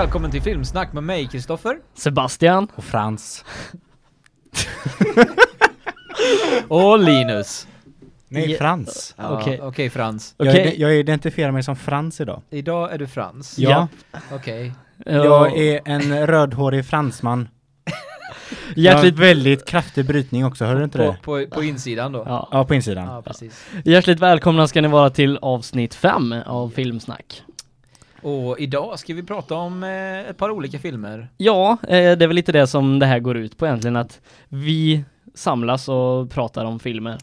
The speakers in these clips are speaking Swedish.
välkommen till Filmsnack med mig, Kristoffer. Sebastian. Och Frans. Och Linus. Nej. Frans. Ja, Okej, Okej. Frans. Jag, Okej. ide- jag identifierar mig som Frans idag. Idag är du Frans. Ja. Okej. Jag är en rödhårig fransman. Hjärtligt, väldigt kraftig brytning också, hörde du inte På, det? på, på insidan då? ja. Ja, på insidan. Ja, precis. Hjärtligt välkomna ska ni vara till avsnitt 5 av Filmsnack. Och idag ska vi prata om eh, ett par olika filmer. Ja, eh, det är väl lite det som det här går ut på egentligen, att vi samlas och pratar om filmer.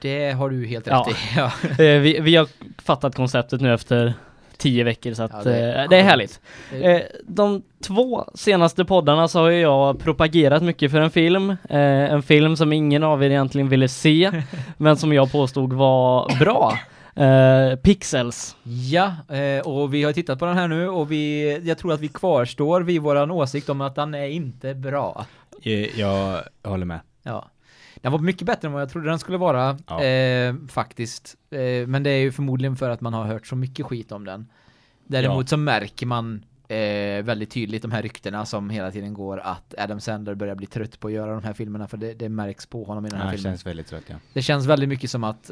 Det har du helt Ja. rätt i. Ja. Eh, vi, vi har fattat konceptet nu efter tio veckor så att Ja, det är det är härligt. De två senaste poddarna så har jag propagerat mycket för en film. En film som ingen av er egentligen ville se, men som jag påstod var bra. Eh, Pixels. Ja, eh, och vi har tittat på den här nu och vi, jag tror att vi kvarstår vid våran åsikt om att den är inte bra. Jag, jag håller med. Ja. Den var mycket bättre än vad jag trodde den skulle vara, Ja. eh, faktiskt. Eh, men det är ju förmodligen för att man har hört så mycket skit om den. Däremot så märker man eh, väldigt tydligt de här ryktena som hela tiden går att Adam Sandler börjar bli trött på att göra de här filmerna för det, det märks på honom i den här Ja, det filmen. känns väldigt trött, ja. Det känns väldigt mycket som att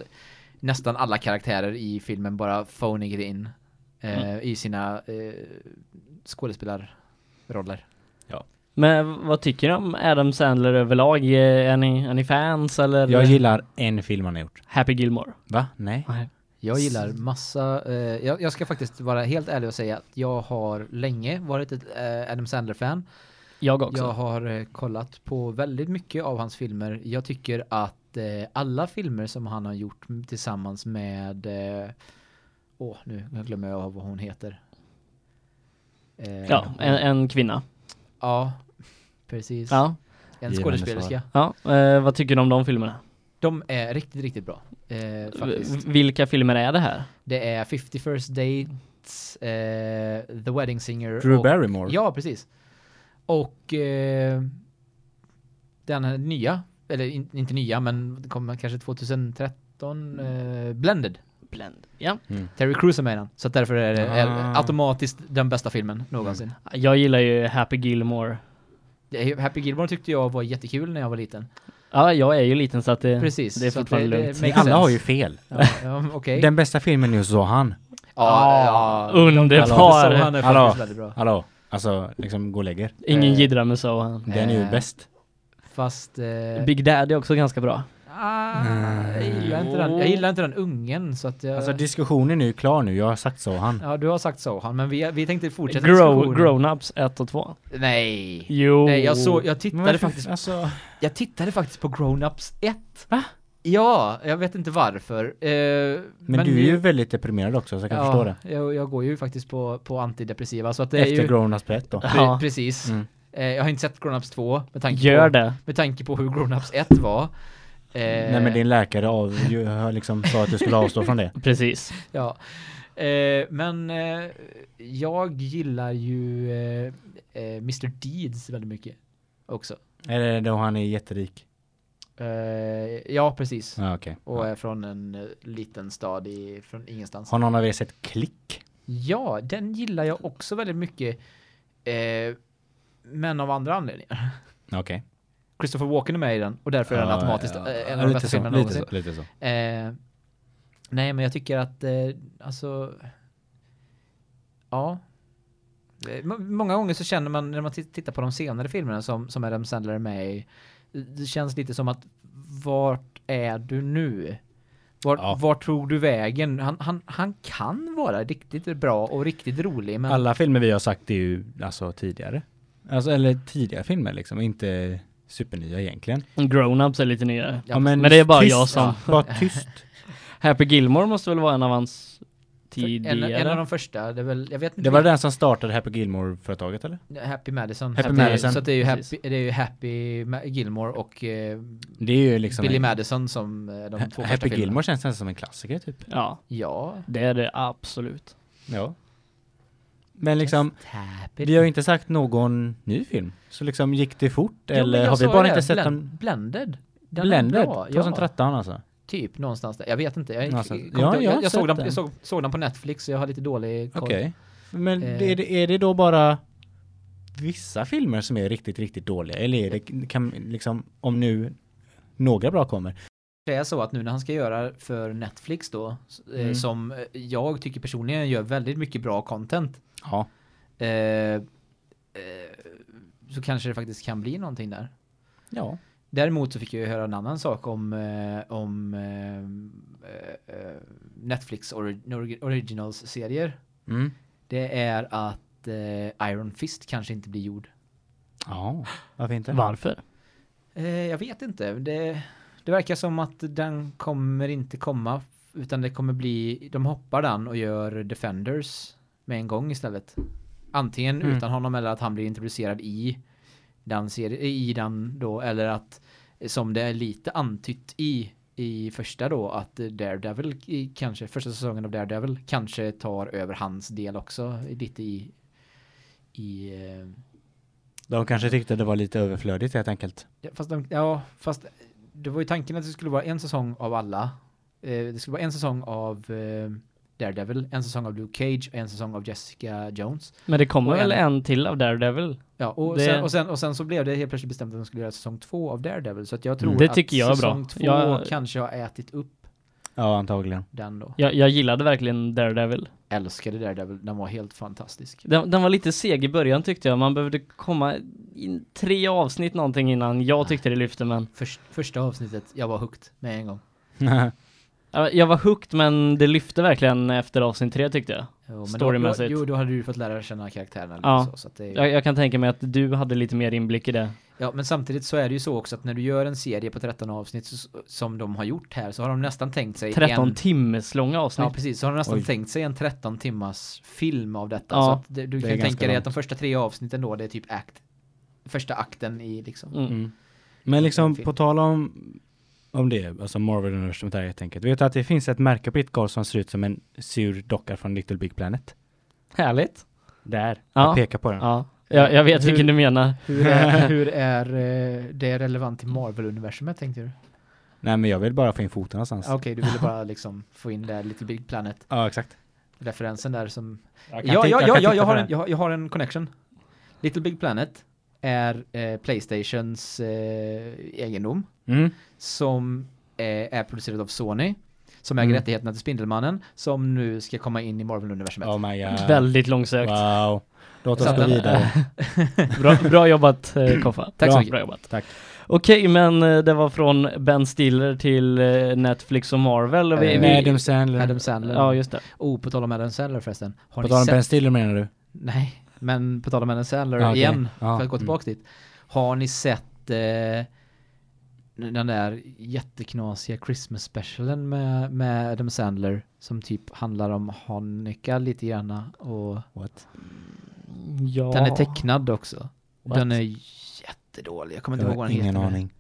nästan alla karaktärer i filmen bara phoning in eh, i sina eh, skådespelarroller. Men vad tycker ni om Adam Sandler överlag? Eh, Är ni, är ni fans eller? Jag gillar en film han har gjort. Happy Gilmore. Va? Nej? Jag gillar massa, eh, jag, jag ska faktiskt vara helt ärlig och säga att jag har länge varit ett eh, Adam Sandler-fan. Jag också. Jag har eh, kollat på väldigt mycket av hans filmer. Jag tycker att eh, alla filmer som han har gjort tillsammans med eh, Åh, nu glömmer jag vad hon heter. Eh, Ja, en, en kvinna. Ja, precis. Ja. En skådespelerska. ja. Eh, vad tycker du om de filmerna? De är riktigt, riktigt bra. Eh, vilka filmer är det här? Det är 50 First Dates, eh, The Wedding Singer Drew och, Barrymore? Ja, precis. Och eh, den här nya, eller in, inte nya, men det kommer kanske 2013, eh, Blended. Blend. Ja. Mm. Terry Crews är med i den. Så därför är det är Ah. automatiskt den bästa filmen någonsin. Jag gillar ju Happy Gilmore. Är- Happy Gilmore tyckte jag var jättekul när jag var liten. Ja, jag är ju liten så att det, Precis. det är fortfarande det, lugnt. det makes Alla har ju fel. Ja, ja okej. Den bästa filmen just så han. Ja, ja. underbar. Är Hallå. Hallå? Alltså, liksom gå och lägger. Ingen Eh, jiddrar med Sohan. Den är ju Eh, bäst. Fast... Eh, Big Daddy är också ganska bra. ah, jag, gillar inte den, jag gillar inte den ungen så att jag... Alltså diskussionen är ju klar nu, jag har sagt så han. ja, du har sagt så han, men vi, vi tänkte fortsätta Grow. Grown-Ups 1 och 2. Nej. Jo. Nej, jag såg, jag tittade varför- faktiskt, Alltså, jag tittade faktiskt på Grown Ups 1. Va? Ja, jag vet inte varför. Eh, men, du är ju väldigt deprimerad också så jag kan förstå det. Jag, jag går ju faktiskt på, på antidepressiva så att det är Efter ju... Grown Ups Pet då. Pre- Ja. Precis. Mm. Eh, jag har inte sett Grown Ups 2 med tanke Gör på, det. med tanke på hur Grown Ups 1 var. Eh, Nej men din läkare av, ju, liksom sa att du skulle avstå från det. Precis. Ja. Eh, men eh, jag gillar ju eh, Mr. Deeds väldigt mycket också. Är det då han är jätterik? Eh, ja, precis. Ja okej. Och Ja. är från en eh, liten stad i, från ingenstans. Har någon av er sett Klick? Ja, den gillar jag också väldigt mycket. Eh, men av andra anledningar. Okej. Christopher Walken är med i den och därför är den automatiskt en av de bästa filmerna lite någonsin. så, lite så. Nej, men jag tycker att, alltså, ja. Må- Många gånger så känner man när man tit- tittar på de senare filmerna som, som Adam Sandler är med i, det känns lite som att vart är du nu? Vart, Ja. vart tror du vägen? Han, han, han kan vara riktigt bra och riktigt rolig, men Alla filmer vi har sagt är ju alltså tidigare. Alltså eller tidigare filmer liksom, inte supernya egentligen. Grown-Ups är lite nyare. Ja, men det är bara tyst, jag som- Bara tyst. Happy Gilmore måste väl vara en av hans tidigare? en av de första, det är väl, jag vet inte Det var den som startade Happy Gilmore-företaget eller? Happy Madison. Happy så det är- Madison. Så det är ju Precis. Happy, det är ju Happy Gilmore och eh, Det är ju liksom... Billy Madison som eh, de två första Happy filmerna. Gilmore känns nästan som en klassiker typ. Ja, Ja. det är det absolut. Ja. Men liksom, Happy. vi har ju inte sagt någon ny film. Så liksom, gick det fort? Jo, eller har vi bara det, inte sett dem? Blended. Den är Blended? bra, ja. 2013 alltså? Typ någonstans där. Jag vet inte. Jag, Ja, jag jag, jag, såg den, den. jag såg, såg den på Netflix så jag har lite dålig koll. Okej. Men Eh. är, det, är det då bara vissa filmer som är riktigt, riktigt dåliga? Eller är det kan, liksom, om nu några bra kommer? Det är så att nu när han ska göra för Netflix då, eh, Mm. som eh, jag tycker personligen gör väldigt mycket bra content, Ja. eh, eh, så kanske det faktiskt kan bli någonting där. Ja. Däremot så fick jag ju höra en annan sak om, eh, om eh, eh, Netflix ori- ori- Originals-serier. Mm. Det är att eh, Iron Fist kanske inte blir gjord. Ja, varför inte? Varför? Eh, jag vet inte. Det, det verkar som att den kommer inte komma utan det kommer bli, de hoppar den och gör Defenders med en gång istället. Antingen Mm. utan honom eller att han blir introducerad i den serien, i den då, eller att som det är lite antytt i i första då att Daredevil i, kanske första säsongen av Daredevil kanske tar över hans del också lite i i eh, De kanske tyckte det var lite överflödigt helt enkelt. Ja, fast, de, ja, fast det var ju tanken att det skulle vara en säsong av alla. Eh, det skulle vara en säsong av eh, Daredevil, en säsong av Luke Cage och en säsong av Jessica Jones. Men det kommer väl en- en till av Daredevil? Ja, och, Det- sen, och, sen, och sen så blev det helt plötsligt bestämt att de skulle göra säsong två av Daredevil. Så att jag tror Mm. Det att tycker jag bra. säsong två Jag- kanske har ätit upp Ja, antagligen. den då. Jag, jag gillade verkligen Daredevil. Älskade Daredevil, den var helt fantastisk. Den, den var lite seg i början tyckte jag. Man behövde komma in tre avsnitt någonting innan jag tyckte det lyfte men Först, första avsnittet, jag var hooked med en gång. Ja, Jag var hooked men det lyfte verkligen efter avsnitt tre tyckte jag. Jo, Storymässigt. Då, jo, då hade du fått lära känna karaktärerna Ja. så. så att det, jag. Jag kan tänka mig att du hade lite mer inblick i det. Ja, men samtidigt så är det ju så också att när du gör en serie på 13 avsnitt så, som de har gjort här så har de nästan tänkt sig 13 en... timmes långa avsnitt. Ja, precis. Så har de nästan Oj. tänkt sig en 13 timmars film av detta. Ja. Så att det, du Det kan ju tänka dig långt. att de första tre avsnitten då, det är typ act. Första akten i liksom. Mm. Mm. Men liksom på tal om, om det, alltså Marvel-universumet här helt enkelt. Vet du att det finns ett märke på ditt golv som ser ut som en sur docka från Little Big Planet? Härligt. Där. Ja. Jag pekar på den. Ja, jag, jag vet Hur- vilken du menar. Hur är, hur är eh, det relevant till Marvel-universumet tänkte du? Nej men jag vill bara få in foten någonstans. Ah, Okej, du ville bara liksom få in det Little Big Planet Ja, exakt. referensen där som Jag Ja, ja, jag jag, på har en, jag, har, jag har en connection. Little Big Planet är eh, Playstations eh, egendom Mm. som eh, är producerad av Sony som äger Mm. rättigheterna till Spindelmannen som nu ska komma in i Marvel-universumet. Oh my god. Väldigt långsökt. Wow. Låt oss Så gå vidare. Bra, bra jobbat eh, Koffa. Tack så bra, mycket. Bra jobbat. Tack. Okej, men eh, det var från Ben Stiller till Netflix och Marvel. Och vi, Eh, vi, Adam Sandler. Adam Sandler. ja, just det. Oh, på tal om Adam Sandler förresten. Har På tal om sett? Ben Stiller menar du? Nej, men på tal om Adam Sandler Ja, okej. igen, Ja, för att gå mm. tillbaka dit. Har ni sett eh, den där jätteknasiga Christmas specialen med, med Adam Sandler som typ handlar om Hanukkah lite grann och What? Ja. den är tecknad också. What? Den är jättedålig. Jag kommer inte ihåg vad den ingen heter. aning.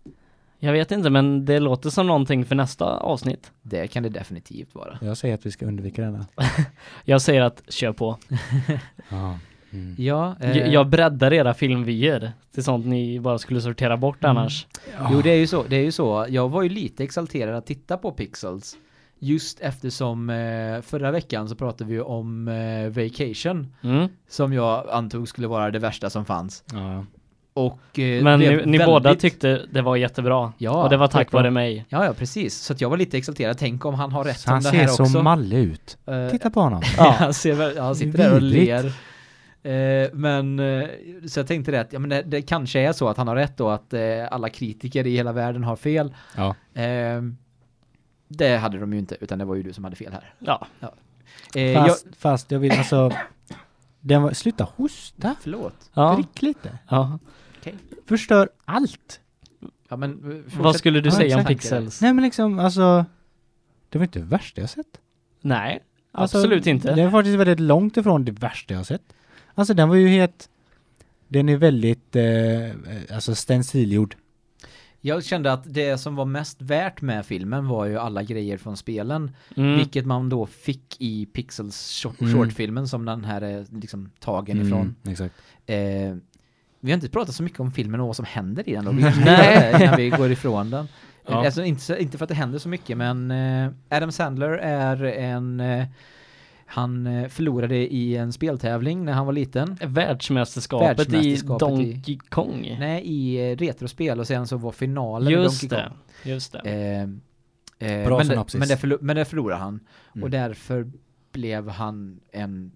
Jag vet inte, men det låter som någonting för nästa avsnitt. Det kan det definitivt vara. Jag säger att vi ska undvika denna. Jag säger att kör på. Ja. Mm. Ja, eh, Jag, jag breddar era filmvyer till sånt ni bara skulle sortera bort Mm. annars. Jo, det är ju så. Det är ju så. Jag var ju lite exalterad att titta på Pixels. Just eftersom eh, förra veckan så pratade vi om eh, Vacation. Mm. Som jag antog skulle vara det värsta som fanns. Ja. Och eh, Men ni, ni väldigt- båda tyckte det var jättebra. Ja, och det var tack vare- mig. Ja, ja, precis. Så att jag var lite exalterad. Tänk om han har rätt Så han om det ser här så också. mallig ut. Eh, Titta på honom. Ja, han, ser ja, han sitter där och Vidrigt. ler. Eh, men eh, så jag tänkte det att ja, men det, det kanske är så att han har rätt då att eh, alla kritiker i hela världen har fel. Ja. Eh, det hade de ju inte, utan det var ju du som hade fel här. Ja. Eh, jag, Fast, fast jag vill alltså... Den var, sluta hosta. förlåt. Ja. Drick lite. ja. Förstör allt. Ja, men, eh. Vad skulle du Ja, säga om. Pixels? Nej men liksom alltså. Det var inte det värsta jag sett. Nej, Alltså, absolut inte. Det är faktiskt väldigt långt ifrån det värsta jag sett. Alltså den var ju helt... Den är väldigt, eh, alltså stencilgjord. Jag kände att det som var mest värt med filmen var ju alla grejer från spelen. Mm. Vilket man då fick i Pixels short- Mm. shortfilmen som den här är liksom tagen ifrån. exakt. Eh, vi har inte pratat så mycket om filmen och vad som händer i den då. Nej. innan vi går ifrån den. Ja. Alltså, inte, inte för att det händer så mycket men eh, Adam Sandler är en eh, Han eh, förlorade i en speltävling när han var liten. Världsmästerskapet, Världsmästerskapet i i- Donkey Kong. Nej, i eh, retrospel och sen så var finalen i Just Donkey det, Kong. just det. Eh, eh, Bra men, det, synopsis. men, det förlo- men det förlorade han. Mm. Och därför blev han en...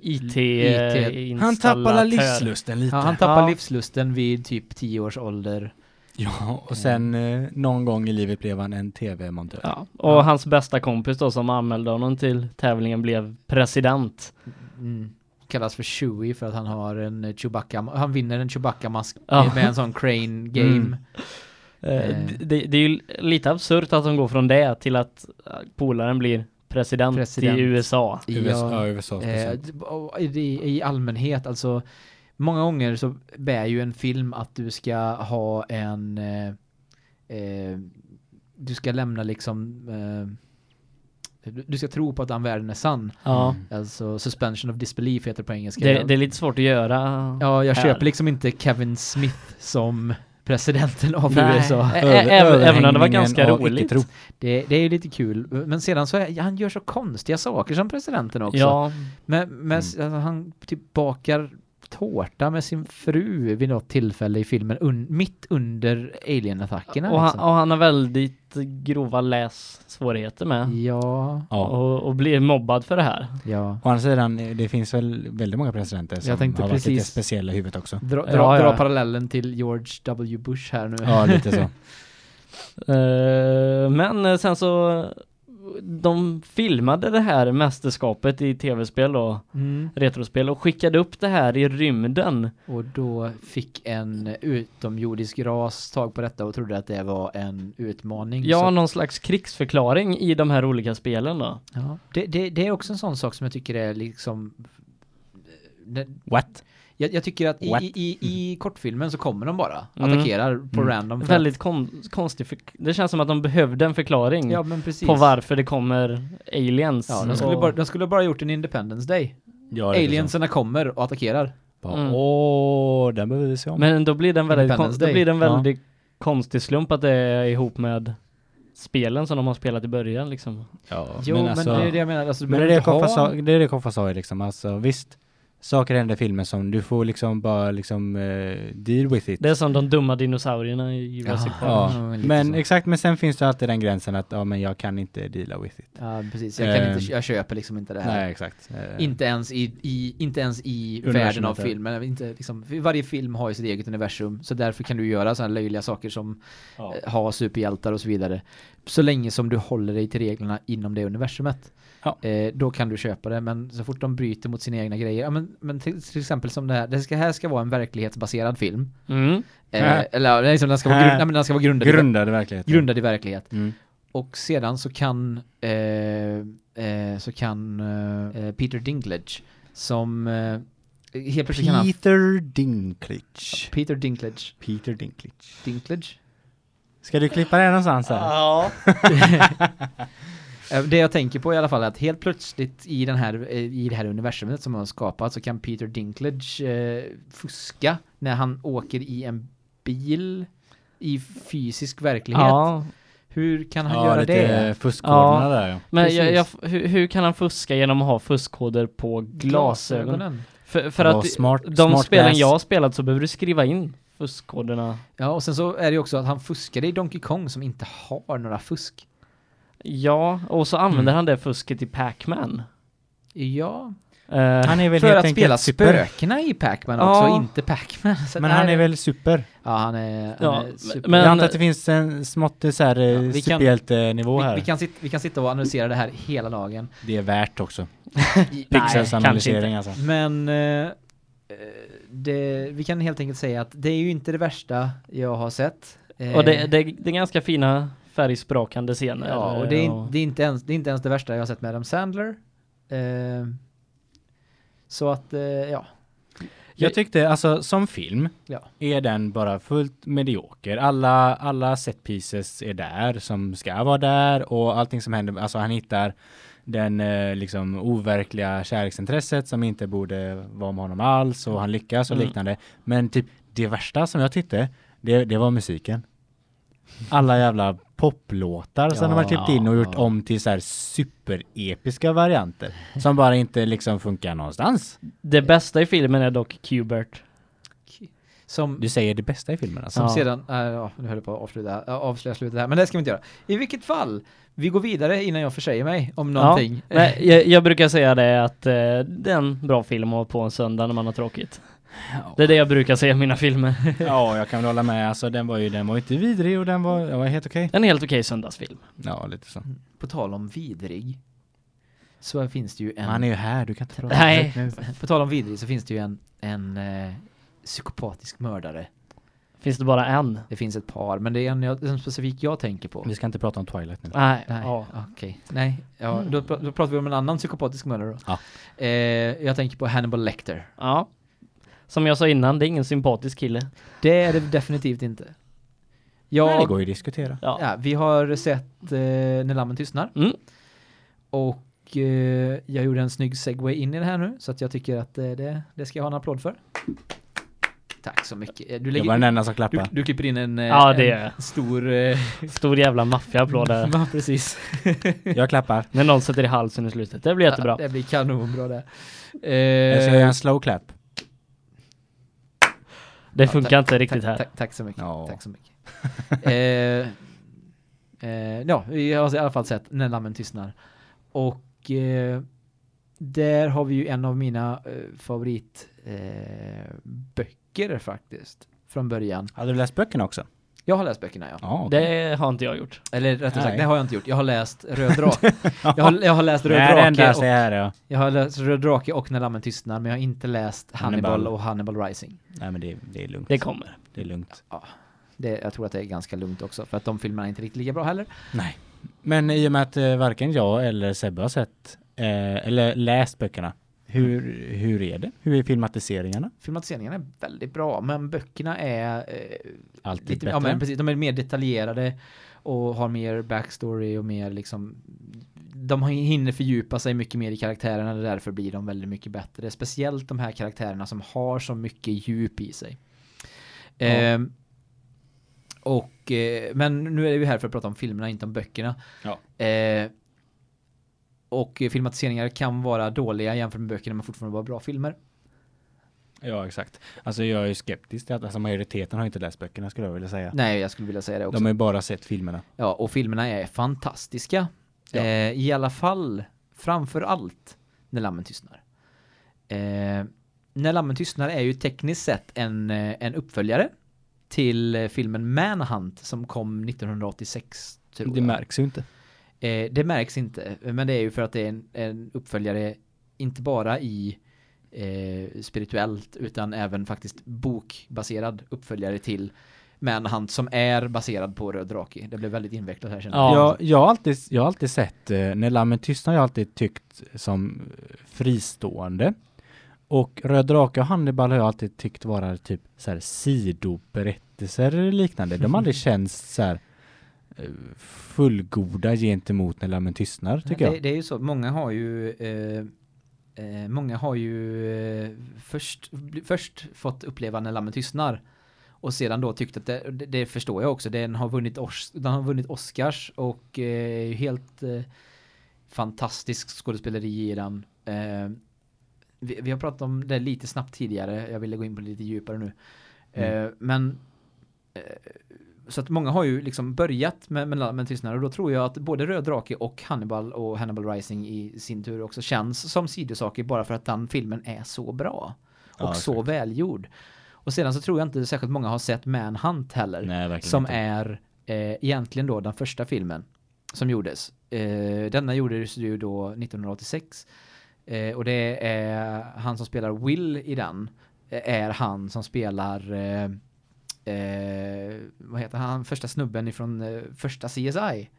IT, IT. Han tappade livslusten lite. Ja, han tappade Ja. livslusten vid typ 10 års ålder. Ja, och sen eh, någon gång i livet blev han en tv-montör. Ja, och Ja. hans bästa kompis då som anmälde honom till tävlingen blev president. Mm. Kallas för Chewie för att han har en eh, Chewbacca, han vinner en Chewbacca-mask Ja. med en sån crane game. Mm. Eh, Eh. Det, det är ju lite absurt att de går från det till att eh, polaren blir president, President. i USA. USA, Ja, USA eh, i, I allmänhet, alltså många gånger så bär ju en film att du ska ha en eh, eh, du ska lämna liksom eh, du du ska tro på att den världen är sann. Ja, Alltså suspension of disbelief heter det på engelska. det, det är lite svårt att göra. ja, jag här. köper liksom inte Kevin Smith som presidenten av Nej, USA. ä- även, om det var ganska roligt. Det, det är ju lite kul. Men sedan så är, han gör så konstiga saker som presidenten också. Ja, Men, men alltså, han typ bakar tårta med sin fru vid något tillfälle i filmen un, mitt under alien-attackerna. och han, liksom. och han har väldigt grova lässvårigheter med. Ja, Ja. Och, och blir mobbad för det här. ja. Å andra sidan, det finns väl väldigt många presidenter som Jag tänkte har varit lite precis- speciella i huvudet också. Dra, dra, Ja, dra ja. parallellen till George W. Bush här nu. Ja, lite så. Eh, men sen så de filmade det här mästerskapet i tv-spel då, Mm. retrospel och skickade upp det här i rymden. Och då fick en utomjordisk ras tag på detta och trodde att det var en utmaning. Ja, Så- någon slags krigsförklaring i de här olika spelen då. ja. Det, det, det är också en sån sak som jag tycker är liksom... What? Jag, jag tycker att i, i, i, i kortfilmen så kommer de bara, Mm. attackerar på Mm. random. för Väldigt kon konstig, förk- det känns som att de behövde en förklaring ja men på varför det kommer aliens. Ja, de skulle, bara, de skulle bara gjort en Independence Day. Ja. Alienserna kommer och attackerar. Mm. Åh, den behöver vi se om. Men då blir det en väldigt, kon- då blir det en Ja. väldigt konstig slump att det är ihop med spelen som de har spelat i början liksom. ja, Jo, men, alltså- det är det jag menar. Alltså, Men det är det Koffa ha- sa, det är det Koffa sa ju liksom, alltså visst, saker händer i filmen som du får liksom bara liksom eh, deal with it. Det är som de dumma dinosaurierna i Jurassic Ja. Park. ja, lite men så. exakt, men sen finns det alltid den gränsen att ja men jag kan inte deala with it. Ja, precis. Jag, kan Ehm. inte, jag köper liksom inte det här. Nej, exakt. Eh, Inte ens i, i, inte ens i världen av filmen. Inte, liksom, varje film har ju sitt eget universum. Så därför kan du göra sådana löjliga saker som ja. eh, ha superhjältar och så vidare. Så länge som du håller dig till reglerna inom det universumet. Ja. Eh, då kan du köpa det. Men så fort de bryter mot sina egna grejer. Ja, men, men till, till exempel som det här. Det ska, här ska vara en verklighetsbaserad film. Mm. Eh, Äh. eller liksom, den ska vara, grund, nej, men den ska vara grundad, Grundad i verkligheten. grundad i verklighet. Mm. Och sedan så kan eh, eh, så kan eh, Peter Dinklage som eh, helt plötsligt Peter Dinklage. Peter Dinklage Peter Dinklage. Dinklage Ska du klippa det någonstans här? Ja. Eh, Det jag tänker på i alla fall är att helt plötsligt i den här eh, i det här universumet som har skapat så kan Peter Dinklage eh, fuska när han åker i en bil i fysisk verklighet. ja. Hur kan han Ja, göra lite det? fuskkoderna där ja. Men jag, jag, hur, hur kan han fuska genom att ha fuskkoder på glasögon? För, för Ja, att smart- de smart spelen glass. jag har spelat så behöver du skriva in fuskkoderna. Ja, och sen så är det ju också att han fuskade i Donkey Kong som inte har några fusk. Ja, och så använder Mm. han det fusket i Pac-Man. Ja, Eh, Han är väl för helt att spela super. spökena i Pac-Man också, Ja. inte Pac-Man. Men han är väl super? Ja, han är, han Ja, är super. men- jag antar att det finns en smått så här Ja, vi kan- superhjältenivå vi, här. vi, kan sitta, vi kan sitta och analysera det här hela dagen. Det är värt också. Nej, Pixels analysering alltså. Men eh, eh, det, vi kan helt enkelt säga att det är ju inte det värsta jag har sett. Eh, och det, det, det är ganska fina färgsprakande scener. Ja, och det är, och- det, är inte ens, det är inte ens det värsta jag har sett med Adam Sandler. Eh, så att, eh, ja. Jag tyckte alltså som film Ja. är den bara fullt medioker. Alla, alla set pieces är där som ska vara där och allting som händer, alltså han hittar den eh, liksom overkliga kärleksintresset som inte borde vara med honom alls och han lyckas och Mm. liknande. Men typ det värsta som jag tyckte, det, det var musiken. Alla jävla poplåtar som de har klippt in och gjort Ja. om till så här superepiska varianter som bara inte liksom funkar någonstans. Det bästa i filmen är dock Qbert. Som, Du säger det bästa i filmen alltså? som Ja. sedan, äh, ja, nu höll jag på att avsluta, äh, avslöja slutet här, men det ska vi inte göra. I vilket fall, vi går vidare innan jag försäger mig om någonting. Nej, jag, jag brukar säga det att eh, det är en bra film att på en söndag när man har tråkigt. Det är det jag brukar säga i mina filmer. Ja, jag kan väl hålla med. Alltså den var ju, den var inte vidrig och den var, den var helt okej. En helt okej söndagsfilm. Ja, lite så. På tal om vidrig, så finns det ju en... Men han är ju här, du kan inte prata Nej. På tal om vidrig så finns det ju en, en eh, psykopatisk mördare. Finns det bara en? Det finns ett par, men det är en, jag, en specifik jag tänker på. Vi ska inte prata om Twilight nu. Nej. Nej, Ja. okej. Nej, ja, då, pr- då pratar vi om en annan psykopatisk mördare då. Ja. Eh, jag tänker på Hannibal Lecter. ja. Som jag sa innan, det är ingen sympatisk kille. Det är det definitivt inte. Nej, Jag, det går ju att diskutera. Ja. ja, vi har sett eh, När lammen tystnar. Mm. Och eh, jag gjorde en snygg segway in i det här nu, så att jag tycker att eh, det, det ska jag ha en applåd för. Tack så mycket. Eh, Du, Jag lägger, var den enda som du, klappade. du klipper in en, eh, Ja, det en jag. stor... Eh, Stor jävla maffiaapplåd där. ja, precis. Jag klappar. När någon sätter i halsen i slutet. Det blir jättebra. Ja, det blir kanonbra det. Jag ska Eh, göra en slow clap. Det Ja, funkar tack- inte riktigt tack, här. Tack, tack så mycket. Ja. Tack så mycket. eh, eh, ja, vi har i alla fall sett När lammen tystnar. Och eh, där har vi ju en av mina eh, favoritböcker eh, böcker faktiskt. Från början. Hade du läst böckerna också? Jag har läst böckerna ja. Ja, okej. Det har inte jag gjort. Eller rättare sagt, Nej. det har jag inte gjort. Jag har läst Röd drake. jag, har, jag har läst Röd Det är det enda drake jag och, här, ja. jag har läst Röd drake och När lammen tystnar, men jag har inte läst Hannibal, Hannibal. och Hannibal Rising. Nej men det, det är lugnt. Det kommer. Det är lugnt. Det, jag tror att det är ganska lugnt också, för att de filmerna är inte riktigt lika bra heller. Nej. Men i och med att eh, varken jag eller Sebbe har sett eh, eller läst böckerna. Hur, hur är det? Hur är filmatiseringarna? Filmatiseringarna är väldigt bra, men böckerna är eh, Alltid lite, bättre? ja, men precis, de är mer detaljerade och har mer backstory och mer liksom de hinner fördjupa sig mycket mer i karaktärerna och därför blir de väldigt mycket bättre. Speciellt de här karaktärerna som har så mycket djup i sig. Ja. Ehm, och, eh, men nu är vi här för att prata om filmerna, inte om böckerna. Ja. Eh, och filmatiseringar kan vara dåliga jämfört med böckerna men fortfarande vara bra filmer. Ja, exakt. Alltså jag är ju skeptisk till att alltså, majoriteten har inte läst böckerna skulle jag vilja säga. Nej, jag skulle vilja säga det också. De har ju bara sett filmerna. Ja, och filmerna är fantastiska. Ja. Eh, I alla fall, framför allt, När lammen tystnar. Eh, när lammen tystnar är ju tekniskt sett en, eh, en uppföljare till eh, filmen Manhunt som kom 1986. Tror Det jag. märks ju inte. Eh, det märks inte, men det är ju för att det är en, en uppföljare inte bara i eh, spirituellt utan även faktiskt bokbaserad uppföljare till Manhunt som är baserad på Röd Drake. Det blev väldigt invecklat här känner Ja. Jag, jag, har alltid, jag har alltid sett, eh, när Lammen tystnar har jag alltid tyckt som fristående. Och Röd Drake och Hannibal har jag alltid tyckt vara typ så här sidoberättelser eller liknande. De har aldrig känts så här fullgoda gentemot när Lammen tystnar tycker det, jag. det är ju så, många har ju eh, eh, många har ju eh, först, först fått uppleva när lammen tystnar och sedan då tyckt att det, det, det förstår jag också, den har vunnit, Ors, den har vunnit Oscars och eh, helt eh, fantastisk skådespeleri i den. Eh, vi, vi har pratat om det lite snabbt tidigare, jag ville gå in på det lite djupare nu. Mm. Men så att många har ju liksom börjat med, med Lammen tystnar och då tror jag att både Röd Drake och Hannibal och Hannibal Rising i sin tur också känns som sidosaker bara för att den filmen är så bra. Och Ja, så exakt. välgjord. Och sedan så tror jag inte särskilt många har sett Manhunt heller. Nej, som inte. är eh, egentligen då den första filmen som gjordes. Eh, denna gjordes ju då 1986. Eh, och det är han som spelar Will i den eh, är han som spelar eh, vad heter han första snubben ifrån eh, första CSI.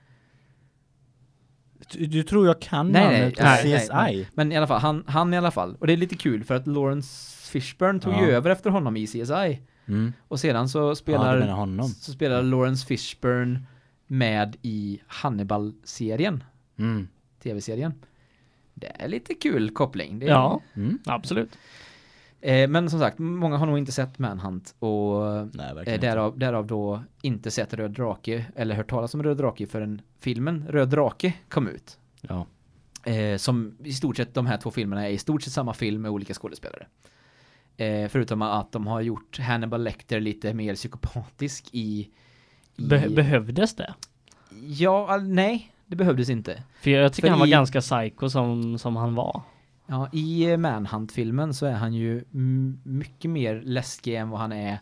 Du, du tror jag kan Nej, nej, nej, CSI? nej. Men i alla fall han han i alla fall och det är lite kul för att Lawrence Fishburne tog Ja. ju över efter honom i CSI Mm. och sedan så Ja, spelar honom. så spelar Lawrence Fishburne med i Hannibal-serien, Mm. tv-serien. Det är lite kul koppling. Det är, Ja, Mm. absolut. Eh, men som sagt, många har nog inte sett Manhunt och Nej, eh, därav, därav då inte sett Röd Drake eller hört talas om Röd Drake förrän filmen Röd Drake kom ut. Ja. Eh, som i stort sett de här två filmerna är i stort sett samma film med olika skådespelare. Eh, förutom att de har gjort Hannibal Lecter lite mer psykopatisk i... i Be behövdes det? ja, nej, det behövdes inte. För jag tycker För han var i- ganska psycho som, som han var. Ja, i eh, Manhunt-filmen så är han ju mycket mer läskig än vad han är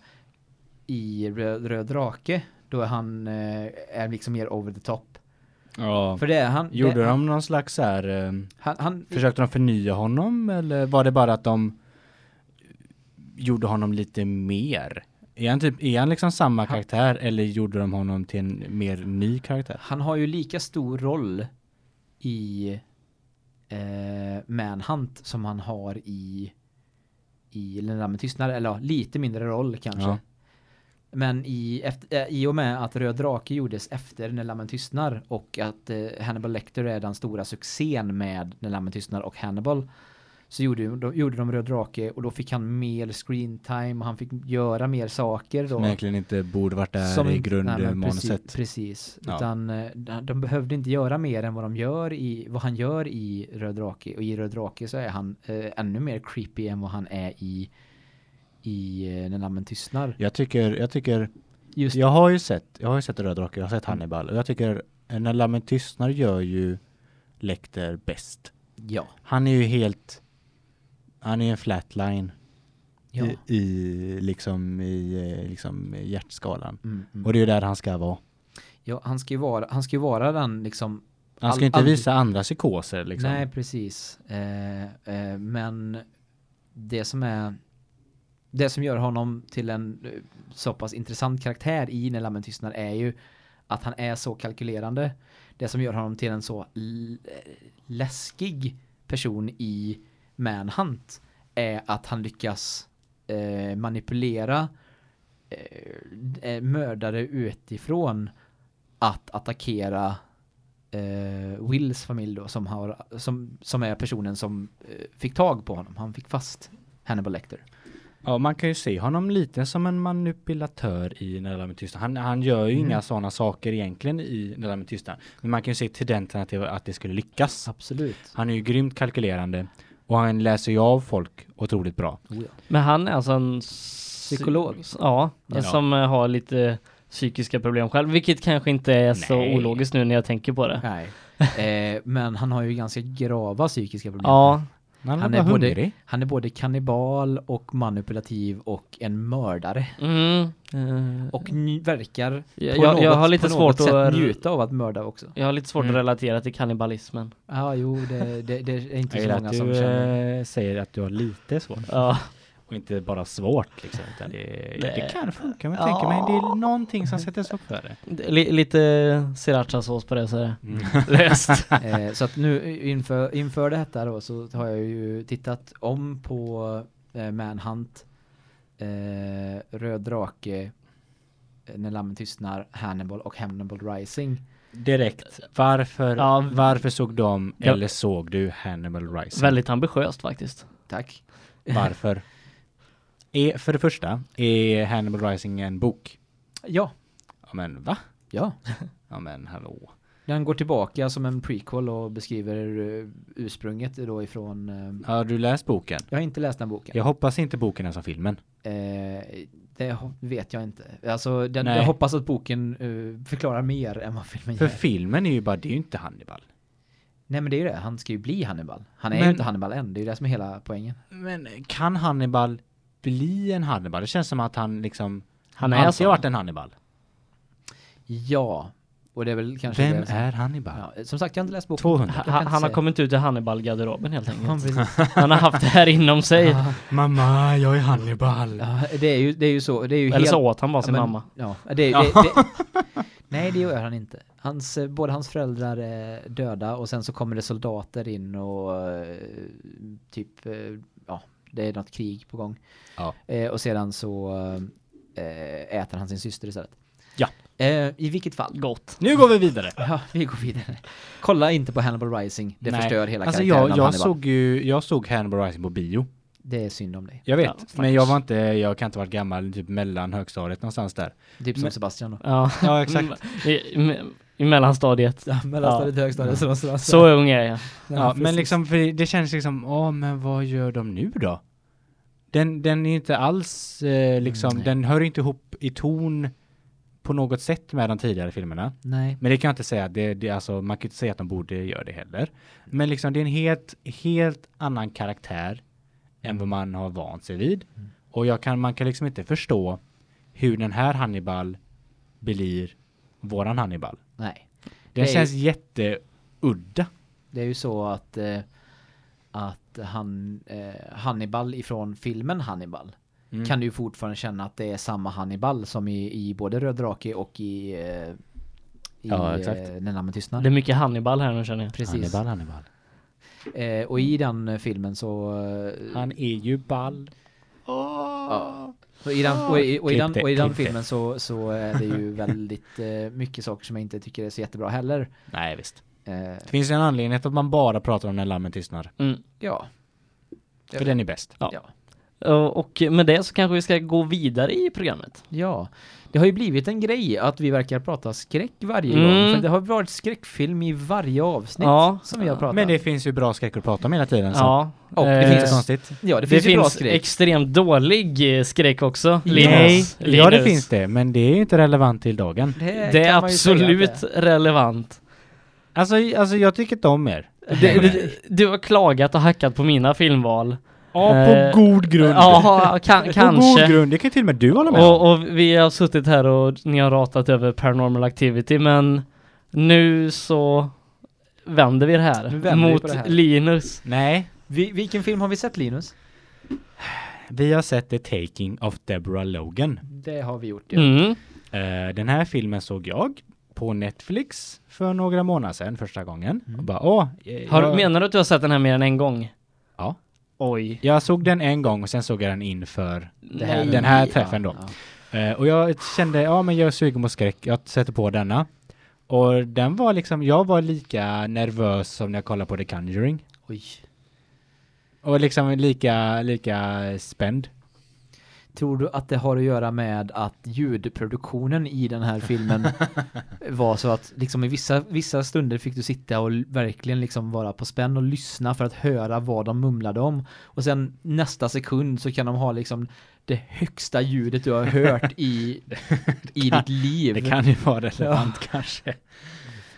i Röd, Röd Drake. Då är han eh, är liksom mer over the top. ja. För det är han... Gjorde det, de någon slags här, eh, Han, han, försökte de förnya honom eller var det bara att de gjorde honom lite mer? Är han typ, är han liksom samma Han- karaktär eller gjorde de honom till en mer ny karaktär? han har ju lika stor roll i eh, Manhunt som han har i i där med tystnad, eller ja, lite mindre roll kanske. Ja. Men i, efter, eh, i och med att Röd Drake gjordes efter När Lammen Tystnar och att eh, Hannibal Lecter är den stora succén med När Lammen Tystnar och Hannibal så gjorde, då, gjorde de Röd Drake och då fick han mer screen time och han fick göra mer saker. Då. Som egentligen inte borde varit där Som i grundmanuset. Precis, precis. Ja. utan eh, de, de behövde inte göra mer än vad de gör i vad han gör i Röd Drake och i Röd Drake så är han eh, ännu mer creepy än vad han är i i eh, När Lammen Tystnar. Jag tycker, jag tycker, Just jag har ju sett, jag har ju sett Röd Drake, jag har sett Hannibal och jag tycker eh, när Lammen tystnar gör ju Lecter bäst. ja. Han är ju helt, han är en flatline ja. i, i liksom i eh, liksom hjärtskalan. Mm, mm. Och det är ju där han ska vara. Ja, han ska ju vara, han ska vara den liksom Han ska All- inte visa andra psykoser liksom. Nej, precis. Eh, eh, men det som är det som gör honom till en eh, så pass intressant karaktär i När lammen tystnar är ju att han är så kalkylerande. Det som gör honom till en så l- läskig person i Manhunt är att han lyckas eh, manipulera eh, eh, mördare utifrån att attackera eh, Wills familj då som har som som är personen som eh, fick tag på honom. Han fick fast Hannibal Lecter. Ja, man kan ju se honom lite som en manipulatör i När med tystnad. Han, han gör ju Mm. inga sådana saker egentligen i När med tystnad. Men man kan ju se tendenserna till att det skulle lyckas. Absolut. Han är ju grymt kalkylerande och han läser ju av folk otroligt bra. Oh. Men han är alltså en psy- Psykolog. Ja, Ja. som eh, har lite psykiska problem själv, vilket kanske inte är så Nej. ologiskt nu när jag tänker på det. Nej. Eh, men han har ju ganska grava psykiska problem. Ja, Han, Han är både-. Han är både kannibal och manipulativ och en mördare. mm, eh, Och verkar jag, på jag, något, jag har lite på svårt att njuta av att mörda också. jag har lite svårt Mm. att relatera till kannibalismen. Ja, jo, det, det, det är inte så många som du känner. eh, säger att du har lite svårt. Ja, Och inte bara svårt liksom. Utan det, det kan funka men Ja. jag tänker mig det är någonting som sätter stopp för det. li, lite srirachasås på det så är det Mm. löst. Eh, så att nu inför, inför detta då så har jag ju tittat om på eh, Manhunt, eh, Röd Drake, eh, När Lammen Tystnar, Hannibal och Hannibal Rising. Direkt. Varför, Ja. varför såg de Ja. eller såg du Hannibal Rising? Väldigt ambitiöst faktiskt. Tack. Varför? Är, för det första, är Hannibal Rising en bok? Ja, Ja men va? ja. Ja men hallå. Den går tillbaka som en prequel och beskriver eh, ursprunget då ifrån... Eh, Har du läst boken? jag har inte läst den boken. Jag hoppas inte boken är som filmen. Eh, det vet jag inte. Alltså, den, jag hoppas att boken eh, förklarar mer än vad filmen För gör. filmen är ju bara, det är ju inte Hannibal. Nej men det är ju det, han ska ju bli Hannibal. Han är Men- inte Hannibal än, det är ju det som är hela poängen. Men kan Hannibal bli en Hannibal? Det känns som att han liksom Han är alltid så. har varit en Hannibal. Ja, och det är väl kanske Vem är Hannibal? Ja, som sagt, jag har inte läst boken. 200. Jag kan Han, har kommit ut i Hannibal-garderoben helt Ja, enkelt. precis. Han har haft det här inom sig. Ja, Mamma, jag är Hannibal. ja, det är ju, det är ju så, det är ju Eller helt... så åt han bara ja, sin men- mamma. Ja, det, Ja. det, det, nej det gör han inte. Hans, eh, både hans föräldrar är döda och sen så kommer det soldater in och eh, typ, eh, ja, det är något krig på gång. Ja. Eh, och sedan så eh, äter han sin syster istället. Ja. Eh, I vilket fall. Gott. Nu går vi vidare. Ja, vi går vidare. Kolla inte på Hannibal Rising, det Nej. förstör hela alltså karaktären jag, av jag Hannibal. såg ju, jag såg Hannibal Rising på bio. Det är synd om dig. Jag vet, Ja, men jag var inte, jag kan inte varit gammal, typ mellan högstadiet någonstans där. Typ som Men- Sebastian då. Ja, Ja, exakt. I, i, I mellanstadiet. Ja, mellanstadiet, högstadiet, så, så, Så ung är jag. Ja, men liksom, för det känns liksom, åh, men vad gör de nu då? Den, den är inte alls, eh, liksom, Nej. den hör inte ihop i ton på något sätt med de tidigare filmerna. Nej. Men det kan jag inte säga, det, det, alltså, man kan inte säga att de borde göra det heller. Men liksom, det är en helt, helt annan karaktär än vad man har vant sig vid. Mm. Och jag kan, man kan liksom inte förstå hur den här Hannibal blir våran Hannibal. Nej. Den känns jätteudda. Det är ju så att eh, att han eh, Hannibal ifrån filmen Hannibal Mm. kan du ju fortfarande känna att det är samma Hannibal som i, i både Röd drake och i eh, i Ja, exakt. eh, När namnet tystnar. Det är mycket Hannibal här nu känner jag. Precis. Hannibal, Hannibal. Eh, och i den eh, filmen så eh, Han är ju ball. Ja. Och i den, och i, och i Klipp den, det, och i den klipp det. filmen så, så är det ju väldigt eh, mycket saker som jag inte tycker är så jättebra heller. Nej, visst. Eh, Det finns en anledning till att man bara pratar om när lammen tystnar. Mm. ja. För den är bäst. Ja. Ja. Och med det så kanske vi ska gå vidare i programmet. Ja. Det har ju blivit en grej att vi verkar prata skräck varje Mm. gång. För det har varit skräckfilm i varje avsnitt Ja. som vi har pratat. Men det finns ju bra skräck att prata om hela tiden. Så. Ja. Och det Eh, Det är finns- konstigt. ja, det Det finns, finns, bra skräck. extremt dålig eh, skräck också. Linus. Nej, ja det Linus. finns det. Men det är ju inte relevant till dagen. Det är säga att absolut det är. relevant. Alltså, alltså jag tycker inte om er. Du, du, du har klagat och hackat på mina filmval. Ja, Eh, på god grund. Ja, kan, På god kanske. grund. Det kan till och med du hålla med. Och, och vi har suttit här och ni har ratat över Paranormal Activity men nu så vänder vi det här vänder mot det här. Linus. Nej, Vi, vilken film har vi sett Linus? vi har sett The Taking of Deborah Logan. Det har vi gjort ja. Mm. Eh, den här filmen såg jag på Netflix för några månader sedan första gången. Mm. Och bara, åh, eh, Har, jag, Menar du att du har sett den här mer än en gång? Ja. Oj. jag såg den en gång och sen såg jag den inför Det här- den här träffen då. Ja, Eh, och jag kände, ja men jag är sugen på skräck, jag sätter på denna. Och den var liksom, jag var lika nervös som när jag kollade på The Conjuring. Oj. Och liksom lika, lika spänd. Tror du att det har att göra med att ljudproduktionen i den här filmen var så att liksom i vissa, vissa stunder fick du sitta och verkligen liksom vara på spänn och lyssna för att höra vad de mumlade om. Och sen nästa sekund så kan de ha liksom det högsta ljudet du har hört i, i ditt liv. Det kan ju vara relevant kanske.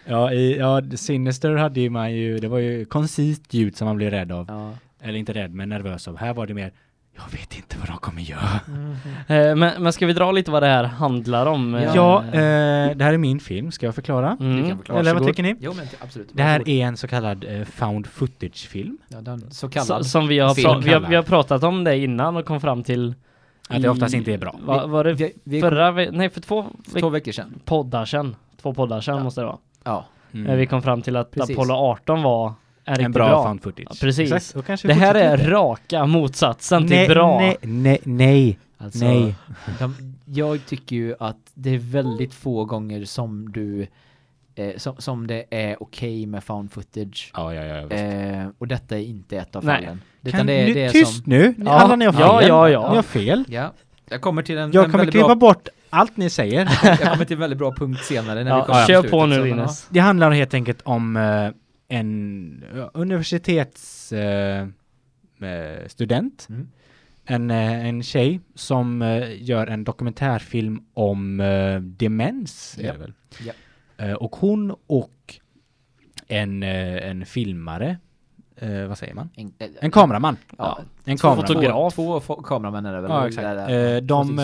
Ja, i, ja, Sinister hade ju man ju, det var ju koncist ljud som man blev rädd av. Ja. Eller inte rädd, men nervös av. Här var det mer, jag vet inte vad de kommer göra. Eh, men, men ska vi dra lite vad det här handlar om? Eh, Ja, eh, det här är min film, ska jag förklara? mm. Du kan förklara. Eller vad tycker ni? Jo men absolut. Det här är en så kallad eh, found footage-film. ja, den, så Så, kallad. som vi har, vi, har, vi har pratat om det innan och kom fram till Att det oftast inte är bra. Va, var det vi, vi, förra ve- nej för två för två veckor sedan. poddar sedan Två poddar sedan Ja. måste det vara Ja. Mm. Eh, Vi kom fram till att Precis. Apollo 18 var är en bra, bra, found footage. Ja, precis. Det här är fortsätter. raka motsatsen till nej, bra Nej, nej, nej. Alltså, Nej. De, jag tycker ju att det är väldigt få gånger som du eh, som, som det är okej med found footage. Ja, ja, ja. Eh, och detta är inte ett av Nej. fallen. Kan Utan det, är- det är tyst som, nu? Ja, Alla ni har fel. ja, ja, ja. Ni har fel. Ja. Jag kommer till en, Jag en kommer klippa bra, bort allt ni säger. jag kommer till en väldigt bra punkt senare när Ja, vi kommer till Kör på nu Linus Det handlar helt enkelt om eh, en universitetsstudent, eh. Mm. en, en tjej som gör en dokumentärfilm om eh, demens. Väl? Ja. Eh, och hon och en, en filmare, vad säger man? En, En kameraman. Ja, En två kameraman. fotograf. Två, två kameramän är det väl? Ja, exakt. där- de,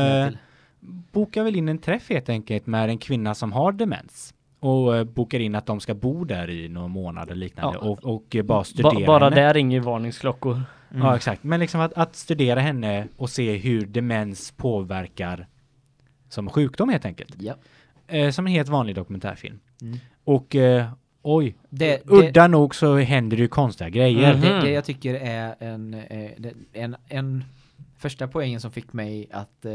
bokar väl in en träff helt enkelt med en kvinna som har demens. Och eh, bokar in att de ska bo där i några månader liknande Ja. och, och eh, bara studera ba, Bara henne. där ringer varningsklockor Mm. Ja, exakt. Men liksom att, att studera henne och se hur demens påverkar som sjukdom helt enkelt. Ja. Eh, som en helt vanlig dokumentärfilm. Mm. Och eh, oj, Det, det, udda nog så händer det ju konstiga grejer. Mhm. det, det jag tycker är en, eh, det- en, en första poängen som fick mig att eh,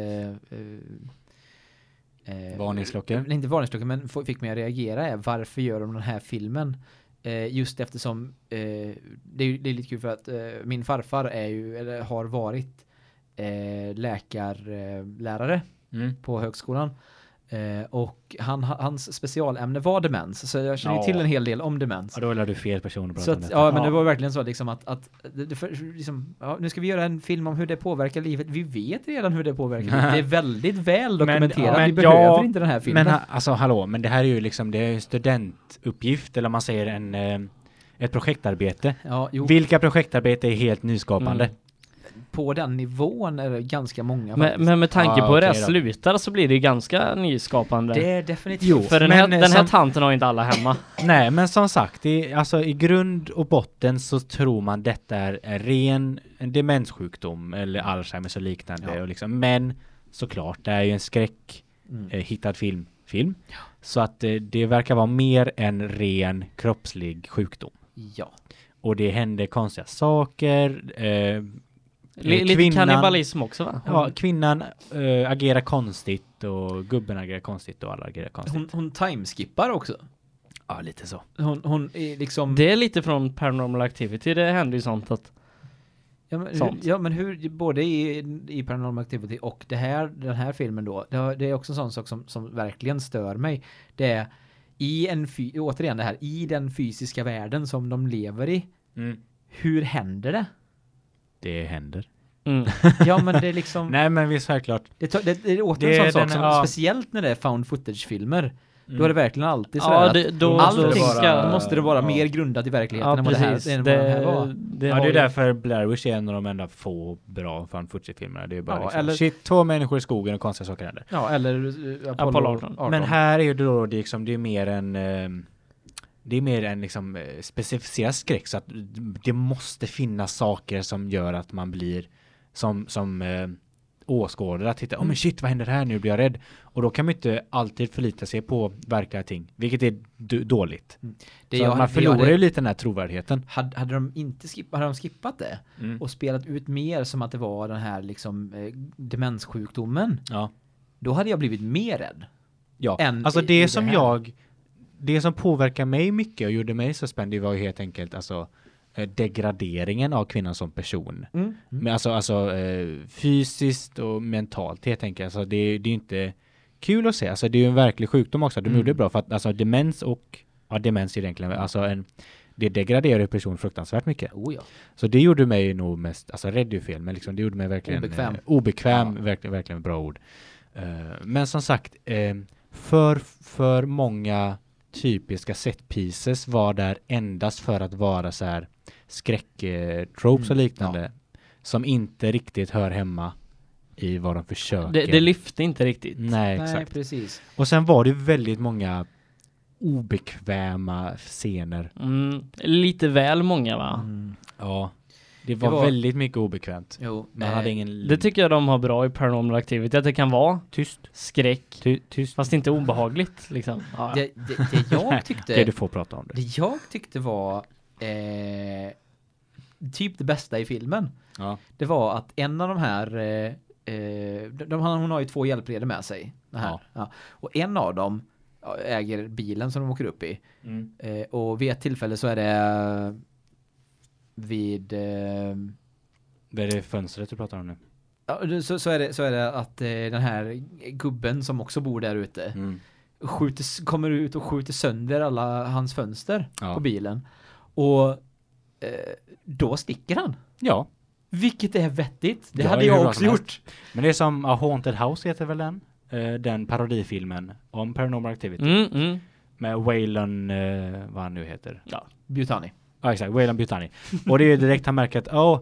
eh, eh, Varningsklockor. Nej, inte varningsklockor men fick mig att reagera är varför gör de den här filmen Eh, just eftersom eh, det, är, det är lite kul för att eh, min farfar är ju, eller har varit eh, läkarlärare Mm. på högskolan. Eh, och han, hans specialämne var demens, så jag känner Ja. till en hel del om demens. Ja, då lär du fel person att prata om att, detta. ja, men Ja. det var verkligen så liksom att, att det, för, liksom, ja, nu ska vi göra en film om hur det påverkar livet. Vi vet redan hur det påverkar livet. Det är väldigt väl dokumenterat. men vi ja, behöver inte den här filmen. Men ha- alltså hallå, men det här är ju liksom det är en studentuppgift eller om man säger en eh, ett projektarbete. ja, jo, Vilka projektarbete är helt nyskapande? Mm. På den nivån är det ganska många Men, men med tanke Ja, på hur det okej då. slutar så blir det ju ganska nyskapande. det är definitivt. Jo, För den men, här, eh, den här som- tanten har inte alla hemma. Nej, men som sagt, i, alltså i grund och botten så tror man detta är en ren en demenssjukdom eller Alzheimers och liknande. Ja. Och liksom, men såklart, det är ju en skräck Mm. eh, hittad film. film. Så att eh, det verkar vara mer än ren kroppslig sjukdom. Ja. Och det händer konstiga saker. Eh, lite kvinnan- kannibalism också va? Ja, kvinnan eh, agerar konstigt och gubben agerar konstigt och alla agerar konstigt. Hon, hon timeskippar också. ja, lite så. Hon, hon är liksom... Det är lite från Paranormal Activity, det händer ju sånt att Ja men, hur, Sånt. ja men hur, både i, i Paranormal Activity och det här, den här filmen då, det, det är också en sån sak som, som verkligen stör mig. Det är i en, återigen det här, i den fysiska världen som de lever i, Mm. hur händer det? Det händer. mm. Ja men det är liksom, Nej, men visst självklart. det, det, det är åter Det är en sån sak den- som, ja. speciellt när det är found footage-filmer, Mm. då är det verkligen alltid sådär Ja, att det, då, allting måste det vara- då måste det vara ja. mer grundat i verkligheten Ja, än vad det här, vad det här var. Det, det ja, det är ju- därför Blair Witch är en av de enda få bra fan filmerna Det är bara Ja, liksom, eller- shit, två människor i skogen och konstiga saker händer. Ja, eller uh, Apollo, Apollo 18. 18. Men här är ju då det liksom, det är mer en eh, det är mer en liksom eh, specificerad skräck så att det måste finnas saker som gör att man blir som, som eh, åskådare att titta, åh men shit vad händer här nu blir jag rädd. Och då kan man inte alltid förlita sig på verkliga ting, vilket är dåligt. det så jag, man förlorar hade- ju lite den här trovärdigheten. hade, hade de inte skippat, hade de skippat det Mm. och spelat ut mer som att det var den här liksom eh, demenssjukdomen, Ja. då hade jag blivit mer rädd. Ja, än alltså det det som här. jag det som påverkar mig mycket och gjorde mig så spänd det var ju helt enkelt alltså eh, degraderingen av kvinnan som person. Mm. Men alltså, alltså eh, fysiskt och mentalt helt enkelt. Alltså det, det är ju inte kul att se. Alltså det är ju en verklig sjukdom också. De Mm. gjorde det bra för att alltså demens och ja demens är det egentligen alltså en det degraderar ju person fruktansvärt mycket. Oh ja. Så det gjorde mig nog mest, alltså rädd är ju fel, men liksom det gjorde mig verkligen Obekväm. Eh, obekväm, Ja. verkligen, verkligen bra ord. Eh, men som sagt, eh, för, för många typiska set pieces var där endast för att vara så här skräcktropes och Mm, liknande som inte riktigt hör hemma i vad de försöker. det, det lyfte inte riktigt. Nej, Nej, exakt. precis. Och sen var det väldigt många obekväma scener. Mm, lite väl många va? Mm. Ja, det var, var- väldigt mycket obekvämt. Jo, Man eh, hade ingen... Det tycker jag de har bra i Paranormal Activity, att det kan vara Tyst. skräck, Ty, tyst. fast inte obehagligt liksom. Ja, det, det, det jag tyckte Det du får prata om det. det jag tyckte var eh, typ det bästa i filmen. Ja. Det var att en av de här eh, eh, de, de, hon har ju två hjälpredor med sig. Det här. Ja. Ja. Och en av dem äger bilen som de åker upp i. Mm. Eh, och vid ett tillfälle så är det vid eh, Det är det fönstret du pratar om nu. ja, så, så, är det, så är det att eh, den här gubben som också bor där ute Mm. skjuter, kommer ut och skjuter sönder alla hans fönster Ja. på bilen. Och eh, då sticker han. Ja, Vilket är vettigt. Det Ja, hade jag också gjort. men det är som A Haunted House heter väl den? Eh, den parodifilmen om Paranormal Activity. Mm, mm. Med Waylon, eh, vad han nu heter. Butani. Ja exakt, Waylon Butani. och det är ju direkt han märker att åh,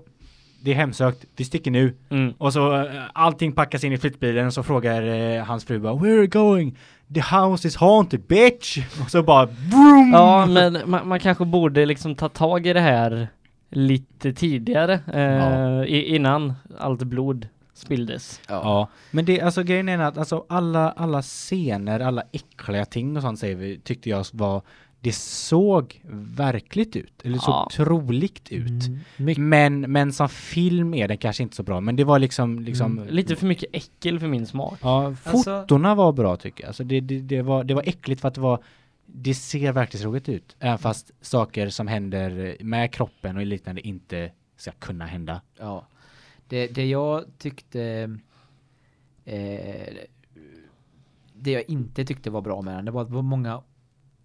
det är hemsökt, vi sticker nu. Mm. Och så eh, allting packas in i flyttbilen och så frågar eh, hans fru bara Where are you going? The house is haunted bitch! Och så bara vroom! Ja, men man, man kanske borde liksom ta tag i det här lite tidigare, eh, Ja. i, innan allt blod spilldes. Ja, men det, alltså grejen är att alltså alla, alla scener, alla äckliga ting och sånt säger vi, tyckte jag var, det såg verkligt ut, eller såg Ja. troligt ut. Mm. Men, men som film är den kanske inte så bra, men det var liksom, liksom Mm, Lite för mycket äckel för min smak. Ja, Alltså- fotona var bra tycker jag. Alltså det, det, det, var, det var äckligt för att det var det ser verkligen roligt ut. Även fast saker som händer med kroppen och liknande inte ska kunna hända. Ja. Det, det jag tyckte eh, det jag inte tyckte var bra med den, det var att det var många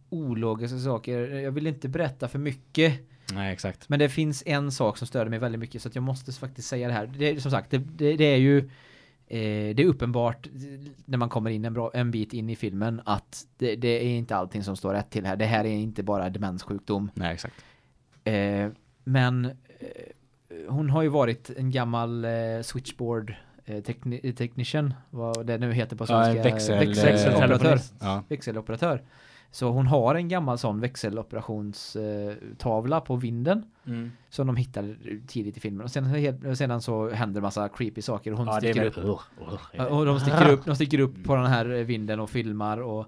ologiska saker. Jag vill inte berätta för mycket. Nej, exakt. Men det finns en sak som störde mig väldigt mycket så att jag måste faktiskt säga det här. Det är som sagt, det, det, det är ju eh, det är uppenbart när man kommer in en, bra, en bit in i filmen att det, det, är inte allting som står rätt till här. Det här är inte bara demenssjukdom. Nej, exakt. Eh, men eh, hon har ju varit en gammal eh, switchboard eh, tekni technician, vad det nu heter på svenska. Ja, växel, växeloperatör. eh, Ja. Växeloperatör. Så hon har en gammal sån växeloperationstavla på vinden Mm. som de hittade tidigt i filmen. Och sen, sedan så händer massa creepy saker och hon Ja, sticker upp. Och de sticker upp, de sticker upp på den här vinden och filmar och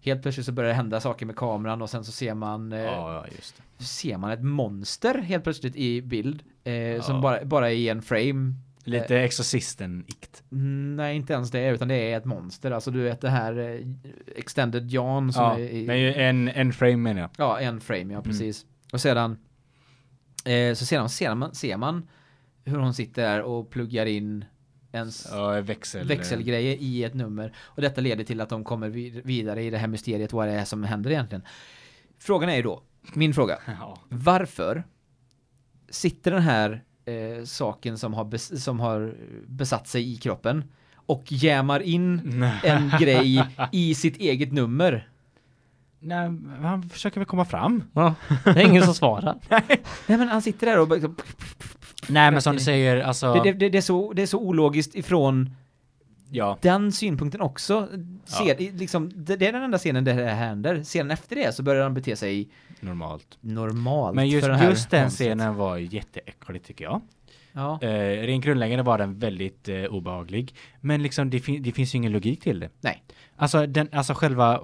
helt plötsligt så börjar det hända saker med kameran och sen så ser man eh, Ja, ser man ett monster helt plötsligt i bild eh, som Ja. bara, bara är i en frame. Lite Exorcisten-ikt. Mm, Nej, inte ens det utan det är ett monster. Alltså du vet det här eh, Extended Jan som Ja, är i, men en, en frame menar jag. Ja, en frame, ja precis. Och sedan eh, så sedan ser man, ser man hur hon sitter där och pluggar in en s- Ja, växel. växelgrejer i ett nummer. Och detta leder till att de kommer vid- vidare i det här mysteriet vad det är som händer egentligen. Frågan är ju då, min fråga. Ja. Varför sitter den här eh, saken som har, som har besatt sig i kroppen och jämar in en grej i sitt eget nummer? Nej, han försöker väl komma fram. Ja, det är ingen som svarar. Nej men han sitter där och bara- Nej, men som du säger, alltså... det, det, det, är så, det är så ologiskt ifrån ja. den synpunkten också. Ser, liksom, det, det är den enda scenen där det händer. Scenen efter det så börjar han bete sig Normalt. normalt. Men just, här just den scenen var jätteäcklig tycker jag. Ja. Eh, rent grundläggande var den väldigt eh, obehaglig. Men liksom det, fin- det finns ju ingen logik till det. Nej. Alltså, den, alltså själva eh,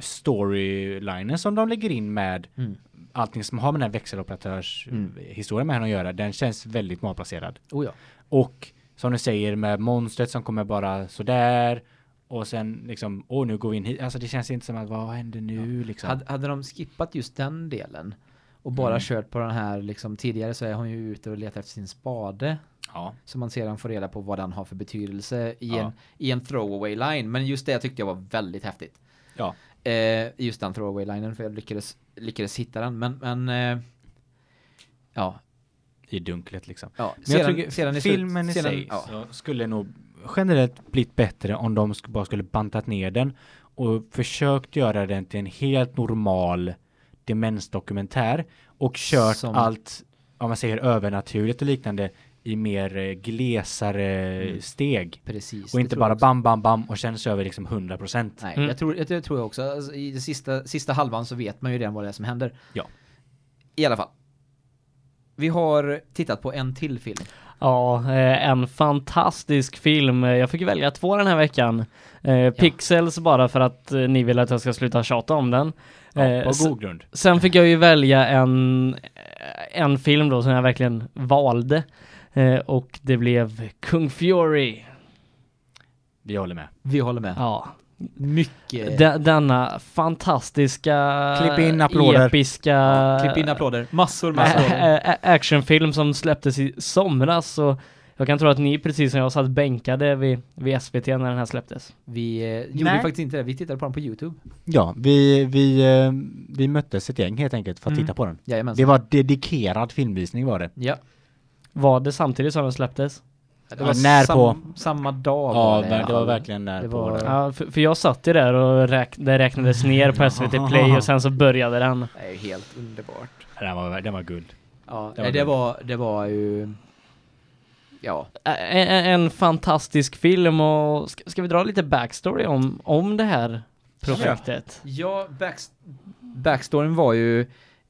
storylinen som de lägger in med Mm. allting som har med den här växeloperatörs Mm. historien med henne att göra, den känns väldigt malplacerad. Oh ja. Och som du säger med monstret som kommer bara sådär och sen liksom, åh nu går vi in hit. Alltså det känns inte som att vad händer nu liksom. Hade, hade de skippat just den delen och bara Mm. kört på den här liksom tidigare så är hon ju ute och letar efter sin spade ja. så man sedan får reda på vad den har för betydelse i, Ja. en, i en throwaway line. Men just det tyckte jag var väldigt häftigt. Ja. Eh, just den throwaway linen för jag lyckades, lyckades hitta den. Men, men eh, ja, I dunklet liksom. ja. Men jag tycker sedan i slut- filmen i sedan- sig ja. så skulle nog generellt blivit bättre om de bara skulle bantat ner den och försökt göra den till en helt normal demensdokumentär och kört Som- allt, om man säger övernaturligt och liknande i mer eh, glesare Mm. steg. Precis. Och det inte bara jag bam, bam, bam och känns över liksom 100 procent. Nej, Mm. jag, tror, jag, jag tror jag också. Alltså, I det sista, sista halvan så vet man ju redan vad det är som händer. Ja. I alla fall. Vi har tittat på en till film. Ja, eh, en fantastisk film. Jag fick välja två den här veckan. Eh, Pixels bara för att eh, ni vill att jag ska sluta tjata om den. Ja, på god grund. Sen fick jag ju välja en, en film då som jag verkligen valde. Och det blev Kung Fury. Vi håller med. Vi håller med. Ja, Mycket. de, denna fantastiska Klipp in applåder. episka Klipp in applåder. Massor med applåder. actionfilm som släpptes i somras och jag kan tro att ni precis som jag satt bänkade vid, vid SVT när den här släpptes. Vi eh, gjorde Nej. faktiskt inte det. Vi tittade på den på Youtube. Ja, vi, vi, eh, vi möttes ett gäng helt enkelt för att Mm. titta på den. Jajamensan. Det var dedikerad filmvisning var det. Ja. Var det samtidigt som den släpptes? Det Ja, var när sam, på? samma dag Ja, var det. i det, var verkligen där Det på var-. Ja, för, för jag satt ju där och räk, det räknades ner på SVT Play och sen så började den. Det är ju helt underbart. Den var, den var guld. Ja, Det var det var, det var ju... Ja. En, en fantastisk film och ska, ska vi dra lite backstory om, om det här projektet? Ja, backs backstoryn var ju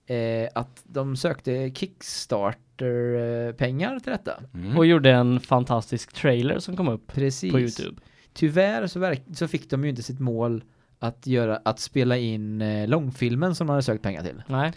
eh, att de sökte Kickstarter-pengar till detta. Mm. Och gjorde en fantastisk trailer som kom upp Precis. på Youtube. Tyvärr så, så fick de ju inte sitt mål att göra, att spela in eh, långfilmen som de hade sökt pengar till. Nej,